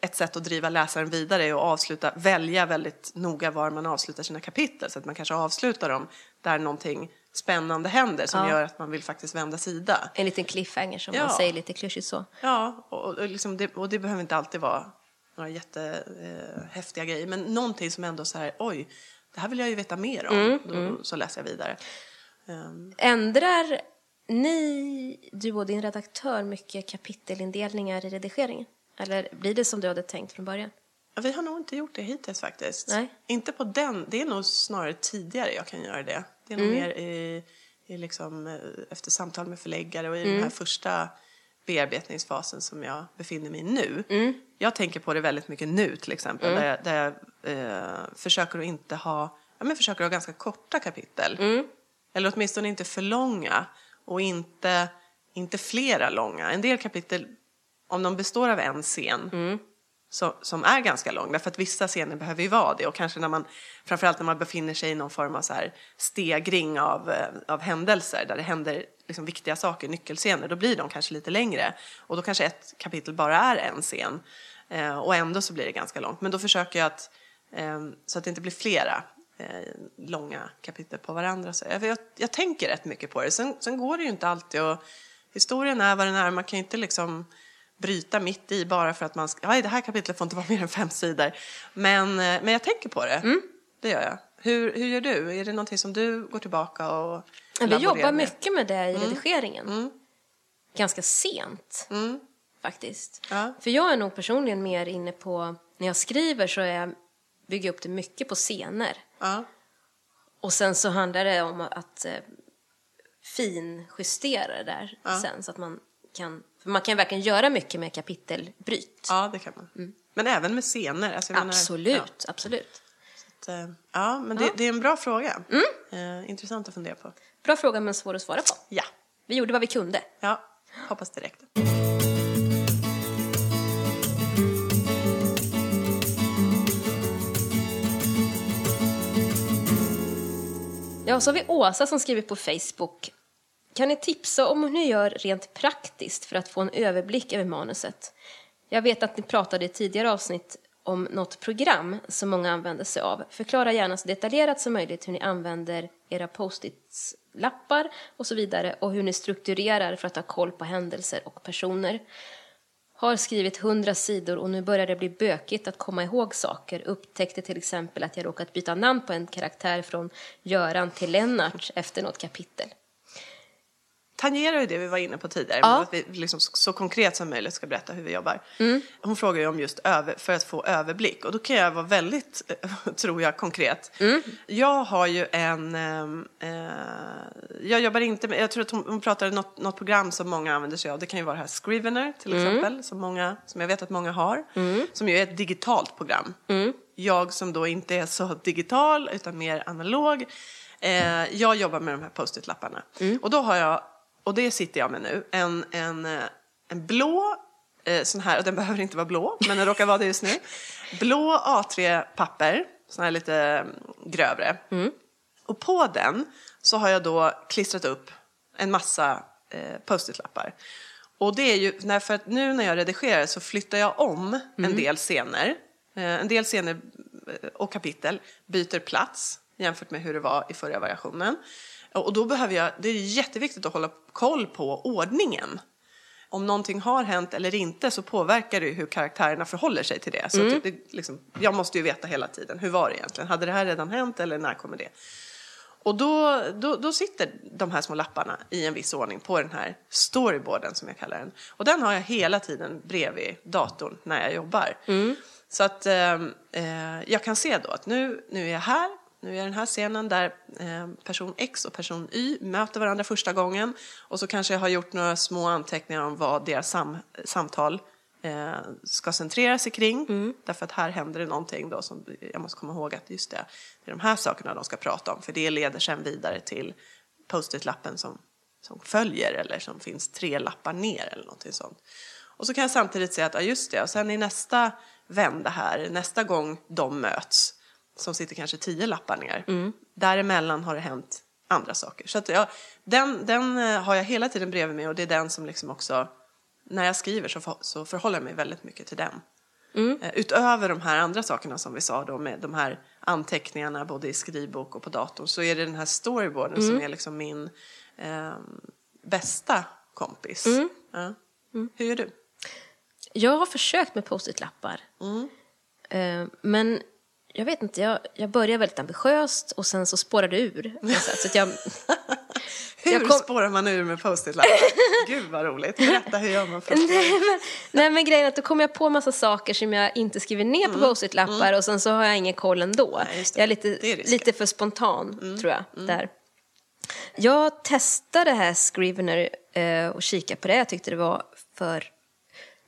Ett sätt att driva läsaren vidare är att avsluta, välja väldigt noga var man avslutar sina kapitel så att man kanske avslutar dem där någonting spännande händer som Ja. gör att man vill faktiskt vända sida. En liten cliffhanger som Ja. man säger lite klyschigt så. Ja, och, och, liksom det, och det behöver inte alltid vara några jättehäftiga eh, grejer, men någonting som ändå så här, oj, det här vill jag ju veta mer om, då, så läser jag vidare. Ehm, Ändrar ni, du och din redaktör, mycket kapitelindelningar i redigeringen? Eller blir det som du hade tänkt från början? ja, vi har nog inte gjort det hittills faktiskt. Nej. Inte på den, det är nog snarare tidigare jag kan göra det. Det är nog mer i, i liksom, eh, efter samtal med förläggare och i den här första bearbetningsfasen som jag befinner mig i nu. Jag tänker på det väldigt mycket nu till exempel, där jag, där jag eh, försöker att inte ha, ja, men försöker ha ganska korta kapitel. Eller åtminstone inte för långa och inte, inte flera långa. En del kapitel, om de består av en scen, så, som är ganska lång. Därför att vissa scener behöver ju vara det. Och kanske när man, framförallt när man befinner sig i någon form av så här stegring av, eh, av händelser där det händer liksom viktiga saker, nyckelscener, då blir de kanske lite längre. Och då kanske ett kapitel bara är en scen. Eh, och ändå så blir det ganska långt. Men då försöker jag att, eh, så att det inte blir flera eh, långa kapitel på varandra. Så jag, jag, jag tänker rätt mycket på det. Sen, sen går det ju inte alltid och historien är vad den är. Man kan ju inte liksom bryta mitt i bara för att man ska, ja, det här kapitlet får inte vara mer än fem sidor. Men, eh, men jag tänker på det. Det gör jag. Hur, hur gör du? Är det någonting som du går tillbaka och Ja, vi jobbar med? mycket med det i redigeringen. Ganska sent, faktiskt. Ja. För jag är nog personligen mer inne på, när jag skriver så är jag, bygger jag upp det mycket på scener. Ja. Och sen så handlar det om att eh, finjustera det där sen så att man kan, för man kan verkligen göra mycket med kapitelbryt. ja, det kan man. Men även med scener. Alltså, jag menar- absolut, absolut. Ja, att, eh, ja men det, det är en bra fråga. Eh, intressant att fundera på. Bra fråga men svår att svara på. Ja, Vi gjorde vad vi kunde. ja. hoppas det räckte. Ja, så har vi Åsa som skriver på Facebook. Kan ni tipsa om hur ni gör rent praktiskt för att få en överblick över manuset? Jag vet att ni pratade i tidigare avsnitt om något program som många använder sig av. Förklara gärna så detaljerat som möjligt hur ni använder era post-it-lappar och så vidare och hur ni strukturerar för att ha koll på händelser och personer. Har skrivit hundra sidor och nu börjar det bli bökigt att komma ihåg saker. Upptäckte till exempel att jag råkat byta namn på en karaktär från Göran till Lennart efter något kapitel tangerar ju det vi var inne på tidigare, Ja. att vi liksom så, konkret som möjligt ska berätta hur vi jobbar. Hon frågar ju om just över, för att få överblick och då kan jag vara väldigt, tror jag, konkret. Jag har ju en, ehm, eh, jag jobbar inte med, jag tror att hon, hon pratade något, något program som många använder sig av, det kan ju vara det här Scrivener till exempel, som, många, som jag vet att många har, som ju är ett digitalt program. Jag som då inte är så digital utan mer analog, eh, jag jobbar med de här post-it-lapparna. Och då har jag och det sitter jag med nu, en, en, eh, en blå, eh, sån här, och den behöver inte vara blå, men den råkar vara det just nu. Blå A3-papper, sån här lite mm, grövre. Och på den så har jag då klistrat upp en massa eh, post-it-lappar. Och det är ju, när, för att nu när jag redigerar så flyttar jag om en del scener. Eh, en del scener eh, och kapitel byter plats jämfört med hur det var i förra variationen. Och då behöver jag, det är jätteviktigt att hålla koll på ordningen. Om någonting har hänt eller inte så påverkar det hur karaktärerna förhåller sig till det. Så att det liksom, jag måste ju veta hela tiden, hur var det egentligen? Hade det här redan hänt eller när kommer det? och då, då, då sitter de här små lapparna i en viss ordning på den här storyboarden som jag kallar den. Och den har jag hela tiden bredvid datorn när jag jobbar. Så att eh, eh, jag kan se då att nu, nu är jag här, nu är den här scenen där eh, person X och person Y möter varandra första gången och så kanske jag har gjort några små anteckningar om vad deras sam samtal eh, ska centrera sig kring. Mm. Därför att här händer det någonting då som jag måste komma ihåg att just det, det är de här sakerna de ska prata om för det leder sen vidare till post-it-lappen som, som följer eller som finns tre lappar ner eller någonting sånt. Och så kan jag samtidigt säga att ja, just det, och sen i nästa vända här, nästa gång de möts, som sitter kanske tio lappar ner, Mm. däremellan har det hänt andra saker. Så att jag, den, den eh, har jag hela tiden bredvid mig och det är den som liksom också, när jag skriver så, för, så förhåller jag mig väldigt mycket till den. Mm. Eh, Utöver de här andra sakerna som vi sa då med de här anteckningarna både i skrivbok och på datorn så är det den här storyboarden Mm. som är liksom min eh, bästa kompis. Mm. Ja. Hur gör du? Jag har försökt med post-it-lappar. Eh, men jag vet inte, jag, jag började väldigt ambitiöst och sen så spårade det ur. sätt. Så att jag, Hur Jag kom- spårar man ur med post-it-lappar? Gud vad roligt. Berätta, hur gör man för att... nej, men, nej men grejen är att då kommer jag på massa saker som jag inte skriver ner på post-it-lappar och sen så har jag ingen koll ändå. Mm. Nej, jag är lite, är lite för spontan tror jag där. Jag testade det här Scrivener eh, och kikade på det. Jag tyckte det var för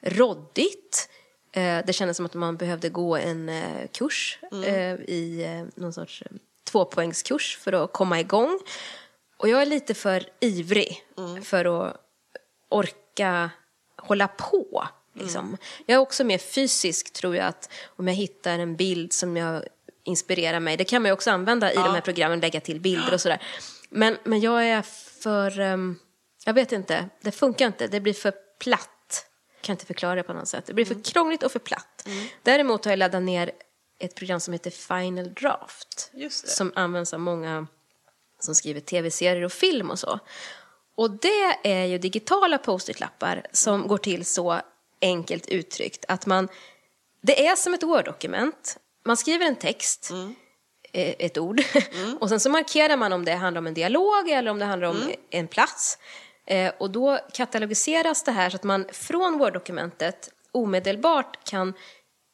råddigt. Eh, det kändes som att man behövde gå en eh, kurs eh, i någon sorts tvåpoängskurs för att komma igång. Och jag är lite för ivrig för att orka hålla på. Liksom. Jag är också mer fysisk tror jag att om jag hittar en bild som jag inspirerar mig. Det kan man ju också använda i de här programmen, lägga till bilder och sådär. Men, men jag är för, ehm, jag vet inte, det funkar inte. Det blir för platt. Kan inte förklara det på något sätt. Det blir för krångligt och för platt. Däremot har jag laddat ner ett program som heter Final Draft. Som används av många som skriver tv-serier och film och så. Och det är ju digitala post-it-lappar som går till så enkelt uttryckt att man, det är som ett Word-dokument. Man skriver en text, eh, ett ord, och sen så markerar man om det handlar om en dialog eller om det handlar om en plats. Eh, och då katalogiseras det här så att man från Word-dokumentet omedelbart kan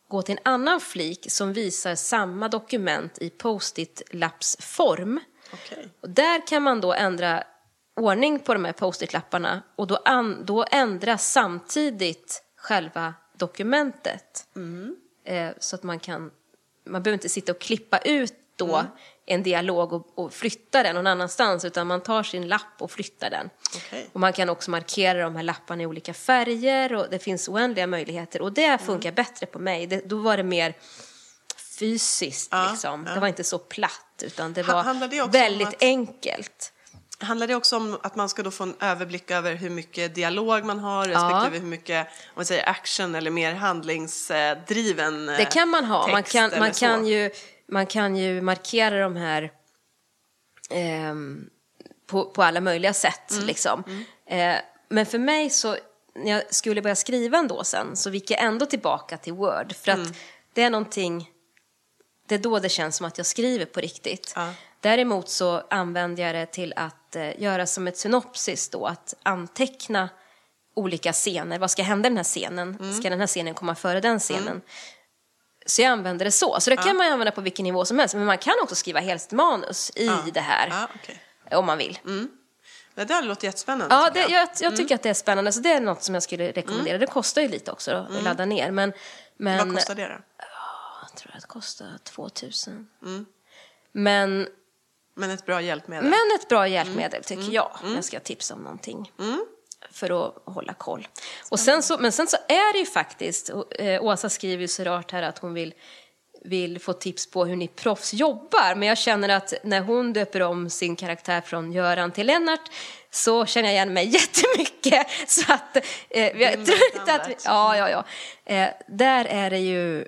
gå till en annan flik som visar samma dokument i post-it-lappsform. Okej. Och där kan man då ändra ordning på de här post-it-lapparna och då, an, då ändras samtidigt själva dokumentet. Eh, så att man kan, man behöver inte sitta och klippa ut då en dialog och, och flytta den någon annanstans utan man tar sin lapp och flyttar den. Okej. Och man kan också markera de här lapparna i olika färger och det finns oändliga möjligheter och det funkar bättre på mig. Det, då var det mer fysiskt Ja, liksom. ja. Det var inte så platt utan det var det väldigt att- enkelt. Handlar det också om att man ska då få en överblick över hur mycket dialog man har respektive hur mycket om man säger action eller mer handlingsdriven Det kan man ha. Man kan, man kan, ju, man kan ju markera de här ehm, på, på alla möjliga sätt. Mm. Liksom. Eh, men för mig så, när jag skulle börja skriva ändå sen, så gick jag ändå tillbaka till Word. För att Mm. det är någonting, det är då det känns som att jag skriver på riktigt. Ja. Däremot så använder jag det till att eh, göra som ett synopsis då, att anteckna olika scener. Vad ska hända i den här scenen? Mm. Ska den här scenen komma före den scenen? Så jag använder det så. Så det kan man använda på vilken nivå som helst. Men man kan också skriva helst manus i det här. Okej. Om man vill. Det där låter jättespännande. Ja, det, jag. jag, tycker att det är spännande. Så det är något som jag skulle rekommendera. Det kostar ju lite också då, att ladda ner. Men, men Vad kostar det då? jag tror att det kostar 2000. Men, Men ett bra hjälpmedel. men ett bra hjälpmedel tycker jag. Jag ska tipsa om någonting. För att hålla koll. Och sen så, men sen så är det ju faktiskt, eh, Åsa skriver ju så rart här att hon vill vill få tips på hur ni proffs jobbar. Men jag känner att när hon döper om sin karaktär från Göran till Lennart så känner jag igen mig jättemycket. Så att, eh, jag tror inte att vi, Ja, ja, ja. Eh, där är det ju...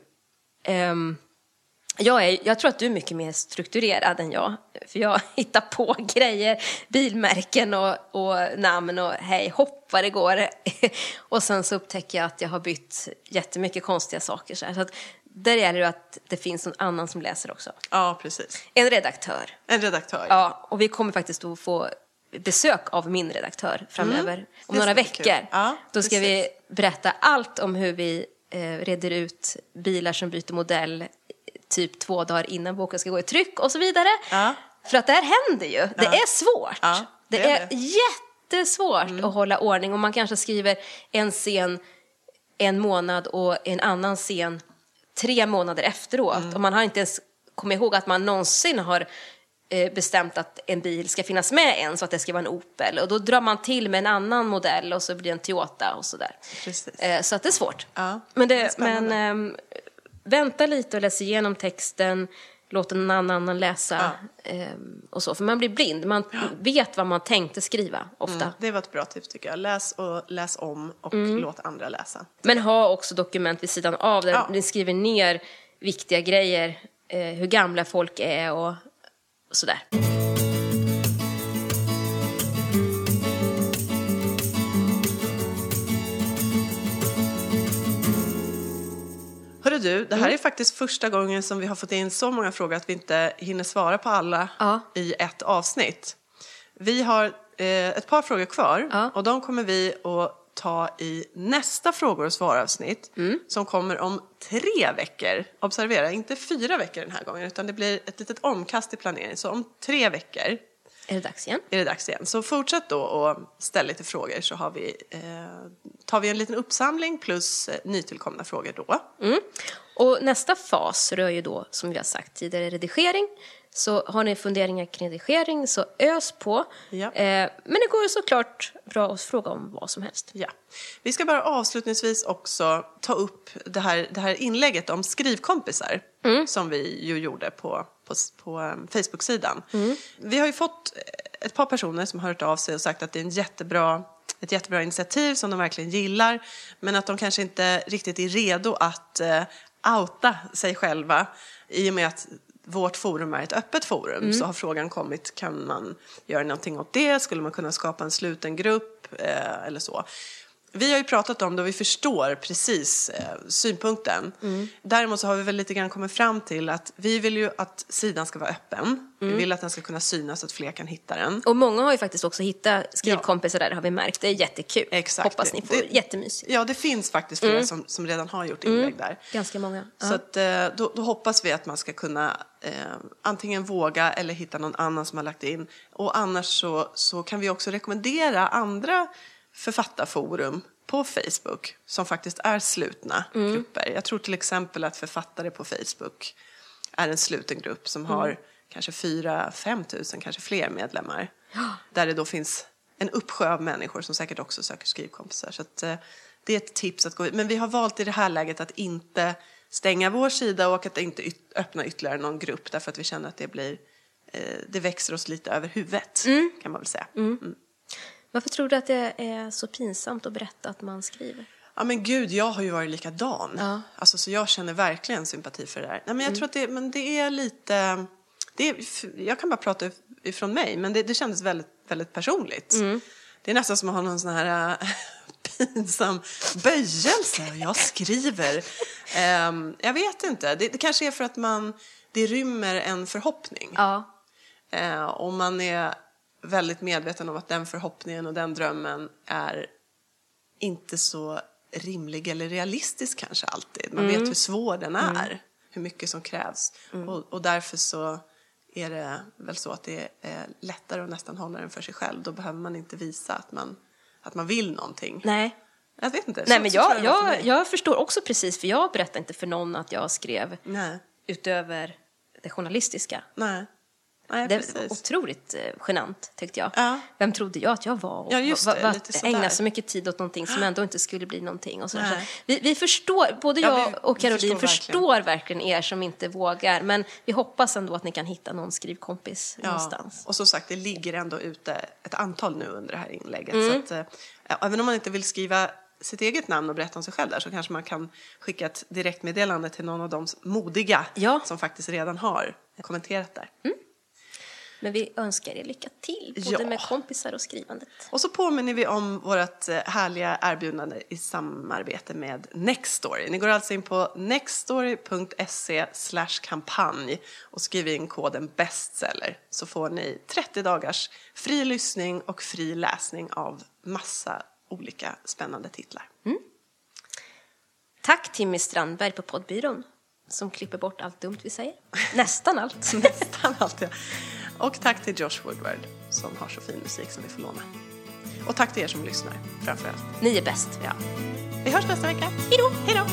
ehm, jag, är, jag tror att du är mycket mer strukturerad än jag. För jag hittar på grejer, bilmärken och, och namn och hej hopp vad det går. och sen så upptäcker jag att jag har bytt jättemycket konstiga saker. Så, här. så att där gäller det att det finns någon annan som läser också. Ja, precis. En redaktör. En redaktör. Ja, och vi kommer faktiskt att få besök av min redaktör framöver. Om Mm. Det några veckor. Ja, Då ska precis. vi berätta allt om hur vi eh, reder ut bilar som byter modell typ två dagar innan boken ska gå i tryck och så vidare. Ja. För att det här händer ju. Det är svårt. Det, är är jättesvårt Mm. att hålla ordning och man kanske skriver en scen en månad och en annan scen tre månader efteråt. Mm. Och man har inte ens kommit ihåg att man någonsin har eh, bestämt att en bil ska finnas med en så att det ska vara en Opel. Och då drar man till med en annan modell och så blir det en Toyota och sådär. Eh, så att det är svårt. Ja, men det det, men ehm, vänta lite och läs igenom texten. Låt någon annan läsa. ehm, och så. För man blir blind. Man vet vad man tänkte skriva ofta. Det var ett bra tips tycker jag. Läs och läs om och Mm. låt andra läsa. Men ha också dokument vid sidan av där Ja. ni skriver ner viktiga grejer. Eh, hur gamla folk är och sådär. Hörru du, det här Mm. är faktiskt första gången som vi har fått in så många frågor att vi inte hinner svara på alla Ja. i ett avsnitt. Vi har eh, ett par frågor kvar Ja. och de kommer vi att ta i nästa frågor och svar-avsnitt Mm. som kommer om tre veckor. Observera, inte fyra veckor den här gången utan det blir ett litet omkast i planeringen. Så om tre veckor Är det dags igen? är det dags igen. Så fortsätt då och ställ lite frågor så har vi, eh, tar vi en liten uppsamling plus eh, nytillkomna frågor då. Mm. Och nästa fas rör ju då, som vi har sagt tidigare, redigering. Så har ni funderingar kring redigering så ös på. Ja. Eh, men det går ju såklart bra att fråga om vad som helst. Ja. Vi ska bara avslutningsvis också ta upp det här, det här inlägget om skrivkompisar som vi ju gjorde på, på, på um, Facebook-sidan. Vi har ju fått ett par personer som har hört av sig och sagt att det är en jättebra, ett jättebra initiativ som de verkligen gillar men att de kanske inte riktigt är redo att eh, outa sig själva i och med att vårt forum är ett öppet forum så har frågan kommit, kan man göra någonting åt det? Skulle man kunna skapa en sluten grupp eh, eller så? Vi har ju pratat om det och vi förstår precis eh, synpunkten. Däremot så har vi väl lite grann kommit fram till att vi vill ju att sidan ska vara öppen. Vi vill att den ska kunna synas så att fler kan hitta den. Och många har ju faktiskt också hittat skrivkompisar där har vi märkt. Det är jättekul. Exakt. Hoppas ni får Det- jättemysigt. Ja, det finns faktiskt flera som, som redan har gjort inlägg där. Ganska många. Så Ja. att, eh, då, då hoppas vi att man ska kunna eh, antingen våga eller hitta någon annan som har lagt in. Och annars så, så kan vi också rekommendera andra författarforum på Facebook som faktiskt är slutna grupper. Jag tror till exempel att författare på Facebook är en sluten grupp som har kanske 4-5 tusen, kanske fler medlemmar. Där det då finns en uppsjö av människor som säkert också söker skrivkompisar. Så att, eh, det är ett tips att gå ut. Men vi har valt i det här läget att inte stänga vår sida och att inte yt- öppna ytterligare någon grupp därför att vi känner att det blir eh, det växer oss lite över huvudet kan man väl säga. Mm. Varför tror du att det är så pinsamt att berätta att man skriver? Ja men gud, jag har ju varit likadan. Ja. Alltså, så jag känner verkligen sympati för det där. Nej, men jag tror att det, men det är lite... Det är, jag kan bara prata ifrån mig, men det, det kändes väldigt, väldigt personligt. Det är nästan som att ha någon sån här äh, pinsam böjelse. Jag skriver. Ehm, jag vet inte. Det, det kanske är för att man, det rymmer en förhoppning. Ja. Eh, och man är väldigt medveten om att den förhoppningen och den drömmen är inte så rimlig eller realistisk kanske alltid. Man vet hur svår den är, hur mycket som krävs. Och, och därför så är det väl så att det är lättare att nästan hålla den för sig själv. Då behöver man inte visa att man, att man vill någonting. Nej. Jag vet inte. Nej, så- men så tror jag, jag, mig. jag förstår också precis, för jag berättar inte för någon att jag skrev Nej, utöver det journalistiska. nej. Nej Det var otroligt eh, genant, tyckte jag. Ja. Vem trodde jag att jag var? Och Ja, just va- det, va- sådär. ägna så mycket tid åt någonting som ändå inte skulle bli någonting. Och så vi, vi förstår, både Ja, jag vi- och Caroline förstår förstår, verkligen er som inte vågar. Men vi hoppas ändå att ni kan hitta någon skrivkompis Ja, någonstans. och som sagt, det ligger ändå ute ett antal nu under det här inlägget. Mm. Så att, ja, även om man inte vill skriva sitt eget namn och berätta om sig själv där så kanske man kan skicka ett direktmeddelande till någon av de modiga Ja. som faktiskt redan har kommenterat där. Men vi önskar er lycka till, både Ja. med kompisar och skrivandet. Och så påminner vi om vårt eh, härliga erbjudande i samarbete med Nextory. Ni går alltså in på nextory.se kampanj och skriver in koden bestseller så får ni 30 dagars fri lyssning och fri läsning av massa olika spännande titlar. Tack Timmy Strandberg på poddbyrån som klipper bort allt dumt vi säger. Nästan allt. Nästan allt, ja. Och tack till Josh Woodward som har så fin musik som vi får låna. Och tack till er som lyssnar, framför allt. Ni är bäst. Ja. Vi hörs nästa vecka. Hejdå! Hej då!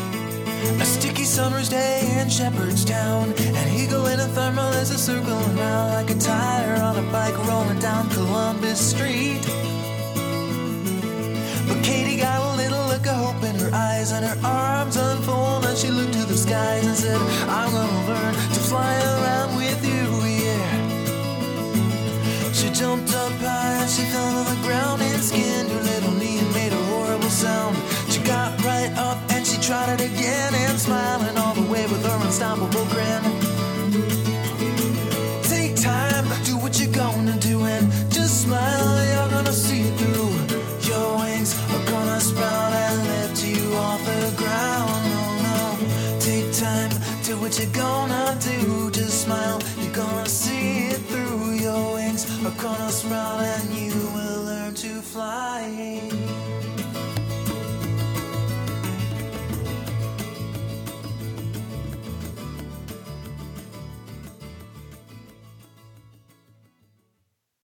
A sticky summer's day in Shepherdstown. An eagle in a thermal is a circling round like a tire on a bike rolling down Columbus Street. But Katie got a little look of hope in her eyes and her arms unfold and she looked to the skies and said, I'm gonna learn to fly around jumped up high and she fell to the ground and skinned her little knee and made a horrible sound. She got right up and she tried it again and smiling all the way with her unstoppable grin. Take time, do what you're gonna do and just smile, you're gonna see it through. Your wings are gonna sprout and lift you off the ground. No, no, take time, do what you're gonna do. Just smile, you're gonna see it through. I'll corner and you will learn to fly.